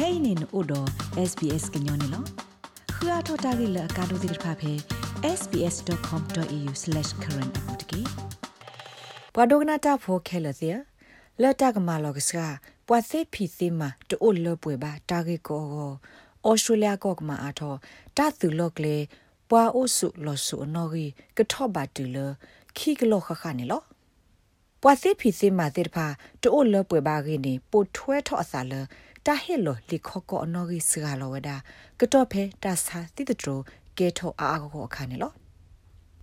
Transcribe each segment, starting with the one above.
kainin odo sbs gnyone lo khua thota gi la ka do dir pha phe sbs.com.au/current apotki ပဝဒကနာတာဖိုခဲလစီလတ်တကမာလောကစကပွာစေဖီစီမာတိုလပွေပါတာဂေကိုဩစတြေးလျကောကမာအထောတာသူလောကလေပွာအိုဆုလောဆုနော်ဂီကထော့ဘာတူလခီကလောခခနေလောပွာစေဖီစီမာတေဖာတိုလပွေပါဂီနေပိုထွဲထော့အစာလ တာဟေလောလီခောကောနော်ဂီစကလောဝဒကတော့ဖဲတာစာတိတထရကေထောအာအကောခါနေလော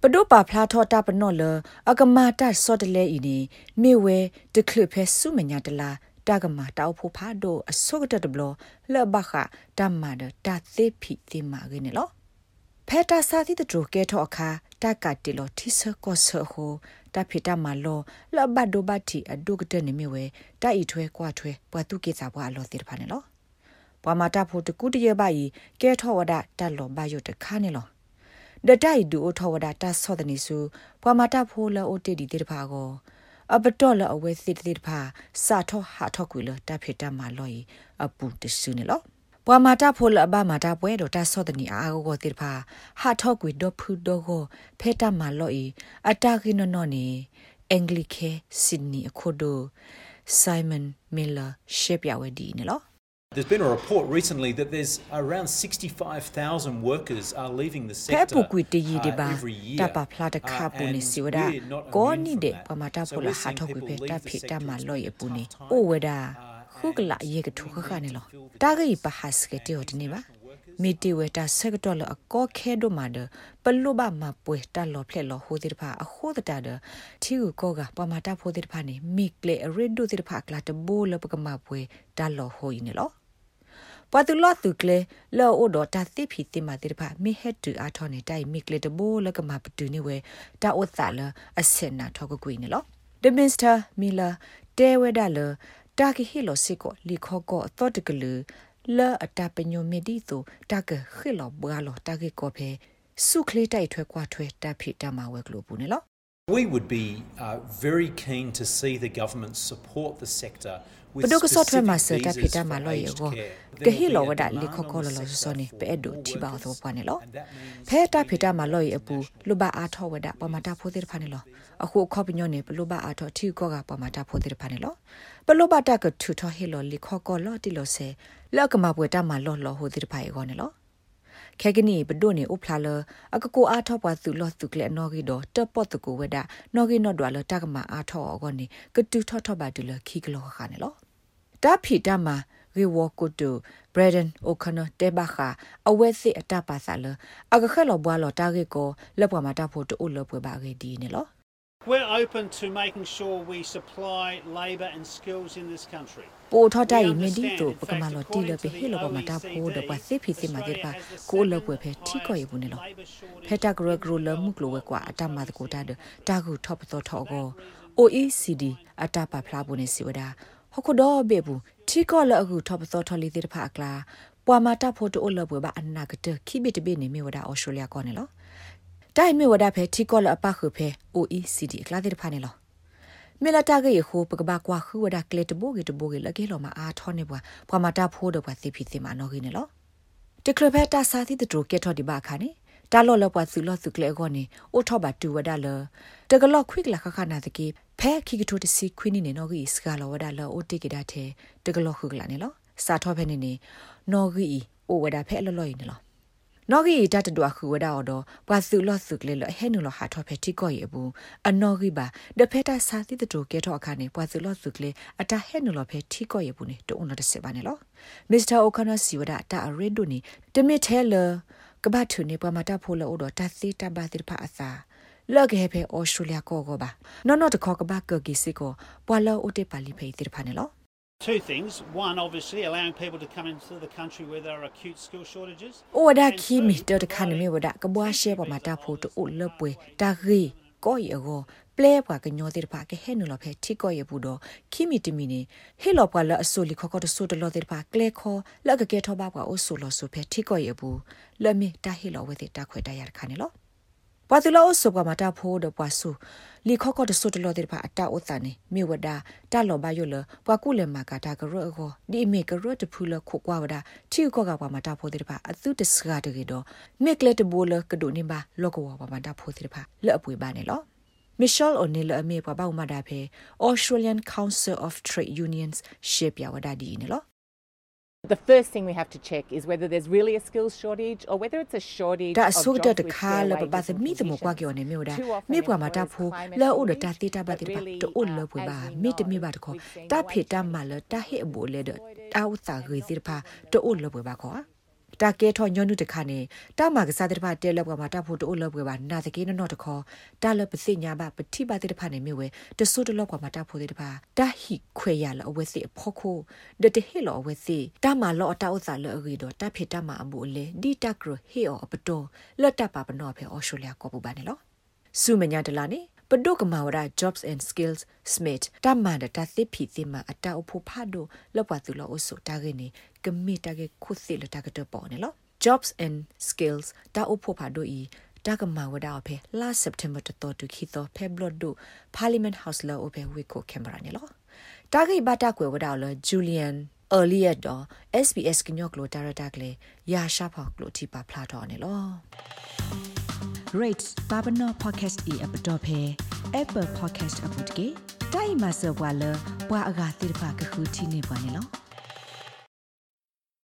ပဒုပါဖလားထောတာပနော့လအကမာတဆော့တလဲဤနေမေဝဲတခလဖဲဆုမညာတလာတာကမာတောက်ဖို့ဖာဒိုအစောကတတဘလလဘခတမ္မာဒတာသေဖီတိမာရင်းလောဖဲတာစာတိတထရကေထောအခါ တကတိလောတိဆကောဆဟိုတဖိတမလောလဘဒိုဘတိအဒုကတနေမြဝဲတိုင်ထွဲကွာထွဲပွားတုကေစာဘွာလောတိဖာနေလောပွာမာတာဖို့တကူတရပါဤကဲထောဝဒတလောဘယုတခါနေလောဒတိုင်ဒူအထောဝဒတာဆောဒနီစုပွာမာတာဖိုလအိုတေဒီတေတဖာကိုအပတော်လအဝဲစစ်တေတဖာစာထောဟာထောကွေလတဖိတမလောဤအပူတဆုနေလော ပွာမာတာဖိုလအဘမာတာပွဲတော့တာဆောဒနီအာဂိုကိုတေတဖာဟာထောကွေဒဖူဒိုကိုဖေတမလောဤအတာကိနနောနေအင်္ဂလိကေဆစ်နီအခုဒို Simon Miller ရှေ့ပြဝဲဒီနေလော There's been a report recently that there's around 65,000 workers are leaving the sector Pepu kwiti yi de uh, ba every year. ta pa phla de kha pu ni si wada ko ni de pa ma ta pu la ha tho kwi pe ta phi ta ma lo ye pu ni o wada khu kla ye ke thu kha kha ni lo ta ga yi pa has ke te o de ni ba မီတီဝဲတာဆက်ကတော့လအကောခဲတို့မှာဒပလုဘမပွဲတလောဖလက်လောဟိုတိတဖာအခိုးတတာဒချီကိုကောကပမာတာဖိုတိတဖာနေမိကလေရစ်ဒိုတိတဖာကလာတဘိုးလပကမပွဲတလောဟိုင်းနေလောပတူလောတုကလေလောအိုဒတာတိဖီတိမာတိတဖာမိဟက်တူအာထောနေတိုင်မိကလေတဘိုးလကမပတူနေဝဲတာအိုသလအစင်နာထောကကွေနေလောဒမင်စတာမီလာတဲဝဲဒါလ တာကီဟီလိုစစ်ကိုလီခောကောအတော်တကလူလာအတာပညိုမီဒီတိုတာကခိလောဘွာလောတာကေကိုဖေစုခလေးတိုက်ထွဲကွာထွဲတာဖိတမဝဲကလိုပူနေ လော We would be uh, very keen to see the government support the sector ပဒုကဆော့ထွဲမှာစတာဖိတမလောယေကိုကဟီလောဝဒလီခခေါလောလောစောနေပဲဒိုတီပါသောပွားနေလောဖဲတာဖိတမလောယေအပူလူဘာအားထောဝဒပမာတာဖိုတိဖာနေလောအခုခေါပညောနေပလူဘာအားထောထီကောကပမာတာဖိုတိဖာနေလောပလူဘာတာကထူထောဟီလောလီ ခခေါလောတီလောဆေလောက်ကမပွေတာမလောလောဟိုတိဖာယေကောနေလောခဲကနီဘဒိုနေဥဖလာလအကကိုအားထောပွားသူလောသူကလက်နော်ဂီတော့တပတ်တကူဝဒနော်ဂီနော်ဒွာလတကမအားထောအောကနေကတူထောထောပါတူလခီကလောခါနေလောတာဖီတာမာရီဝကုတူဘရဒန်အိုခနတေဘာခာအဝဲစစ်အတပါဆာလအကခက်လောဘွာလောတာဂေကိုလက်ပွားမှာတာဖို့တူလောပွဲပါဂေဒီနေလော We're open to making sure we supply labour and skills in this country. ပိုထော်တိုင်မင်းဒီတိုပကမလောတီလပေဟေလောပမတာဖိုးတော့ပါစေဖီစီမာတဲ့ပါကိုလောပွဲဖဲထီကောရဘူးနေလောဖဲတာဂရဂရလမှုကလောဝဲကွာအတမတကိုတာတာကူထော့ပသောထော့ကို OECD အတပါဖလားဘူးနေစီဝဒါဟခုတော့ဘေဘူးထီကောလအခုထော့ပသောထော်လီတဲ့ဖာကလာပွာမာတာဖိုတိုလောပွဲပါအနာကတခိဘစ်တဘေနေမြေဝဒါအော်စတြေးလျကောနေလောတိုင်မြေဝဒါဖဲထီကောလအပခုဖဲ OECD ကလာတဲ့ဖာနေလော မေလာတာကရေခိုပကဘာကွာခူဝဒါကလက်တဘိုကေတဘိုကေလကေလောမအားထောနေဘွာပွာမတာဖိုးတော့ဘွာစီဖီစီမနော်ကိနေလောတကလဖက်တာစာတိတတူကေထောဒီဘာခါနေတာလောလောဘွာစုလောစုကလေကောနေအိုထောဘာတူဝဒါလတကလောခွိကလာခခနာတကေဖဲခိကထိုတစီခွိနေနေနော်ကိစကလောဝဒါလောအိုတိကေဒါတဲ့တကလောခုကလာနေလောစာထောဖဲနေနေနော်ကိအိုဝဒါဖဲလောလောနေလော နော်ဂီတတတူအခုဝဒါအော်တော့ဘွာစုလော့စုကလေလဟဲနူလဟာထောဖဲတီကောရေဘူးအနော်ဂီပါဒဖဲတာစာတိတတူကဲတော့အခါနေဘွာစုလော့စုကလေအတဟဲနူလဖဲတီကောရေဘူးနေတုံးတော့တစ်စပါနေလောမစ္စတာအိုခါနာစီဝဒါတာရစ်ဒိုနီတမစ်ထဲလကဘာထုနေပမာတာဖိုလောတော့တသီတဘာတိဖာအစာလော့ကေဖဲအော်စတြေးလျကောကောပါနော်နော်တခေါကဘာကဂီစီကိုဘွာလောအိုတေပါလီဖေးတိဖာနေလော Two things. One, obviously, allowing people to come into the country where there are acute skill shortages. Oda kimi to the kanami oda kabwa she ba mata photo u lopwe ta ri ko ye go play ba ka nyo dir ba ke he no lo phe thi ko ye bu do kimi timi ni he lo ba la aso li kho kho to so to lo dir ba kle kho la ka ke tho ba ba o so lo so phe thi ko ye bu lo mi ta he lo we ta khwe ta ya ka ne lo ပါပွာအိုဆူလောဆူဖဲထိကောရဘူးလမီတာဟေလောဝဲတိတာခွဲတရခါနေလောပွာသူလောဆုကမတာဖိုးဒပွာဆူလီခော့ကော့တဆုတလောတဲ့ဖာအတာဥတန်နေမြေဝဒတာလောဘယလပွာကုလေမာကတာကရောကိုဒီမေကရောတဖူလခုကွာဝဒချီကောကပွာမတာဖိုးတဲ့ဖာအသူတစကာတကေတော့မေကလက်တဘူလကဒိုနေပါလောကဝပွာမတာဖိုးတဲ့ဖာလက်အပွေပါနေလော Michelle O'Neill အမေပပမဒါဖေ Australian Council of Trade Unions ရှေ့ပြဝဒဒီနေလော The first thing we have to check is whether there's really a skills shortage or whether it's a shortage ဒါ of ဆု jobs ဒ with တခါ fair လပ wages ပသ and မိတမကွာ positions. ကျော်နေမြို့ဒါ Too often မိပွားမတာ employers ဖို claim it's လောဥဒ shortage, တာတိတာပါ but တိပါ really, တိုလ uh, ပွေပါ as we မိတ know, မိပါတခေါ် we've seen တာ the ဖေတာ wage မ gap လတာဟေအဘူလေဒတာဥစာဂေတိပါတိုလပွေပါခေါ်တာကဲထောညွန်းနုတခါနေတာမကစားတဲ့ဖာတဲလောက်မှာတာဖို့တိုလပွေပါနာတကေနော်တခေါ်တာလပစိညာပါပတိပါတဲ့ဖာနေမြို့ဝဲတဆုတလောက်မှာတာဖို့တဲ့ဖာတာဟိခွေရလအဝဲစီအဖို့ခိုဒတဟေလောအဝဲစီတာမလောအတာဥစာလောအဂီတော့တာဖေတာမအဘူလေဒီတကရဟေအပတော်လတ်တပါပနောဖေအော်စတြေးလျကောပူပါနေလောစုမညာတလာနေ ပဒုကမာဝရ jobs and skills smith တမန်တတသိဖီသိမအတအဖို့ဖာဒိုလောက်ပါသူလောအဆိုတာဂေနေကမိတကေခုစီလတကတပေါ်နေလော jobs and skills တာအဖို့ဖာဒိုဤတာကမာဝဒအဖေ last september တတော်တူခီတော့ဖေဘလဒို parliament house လောအဖေဝီကိုကင်မရာနေလောတာဂိဘတာကွယ်ဝဒါလော julian earlier တော့ SBS ကညော့ကလိုတာရတာကလေရာရှာဖောက်ကလိုတီပါဖလာတော့နေလော rate babano podcast e app dot phe apple podcast app dot ke dai ma so bwa lo bwa aga tir pha ka khu thi ne bwa ne lo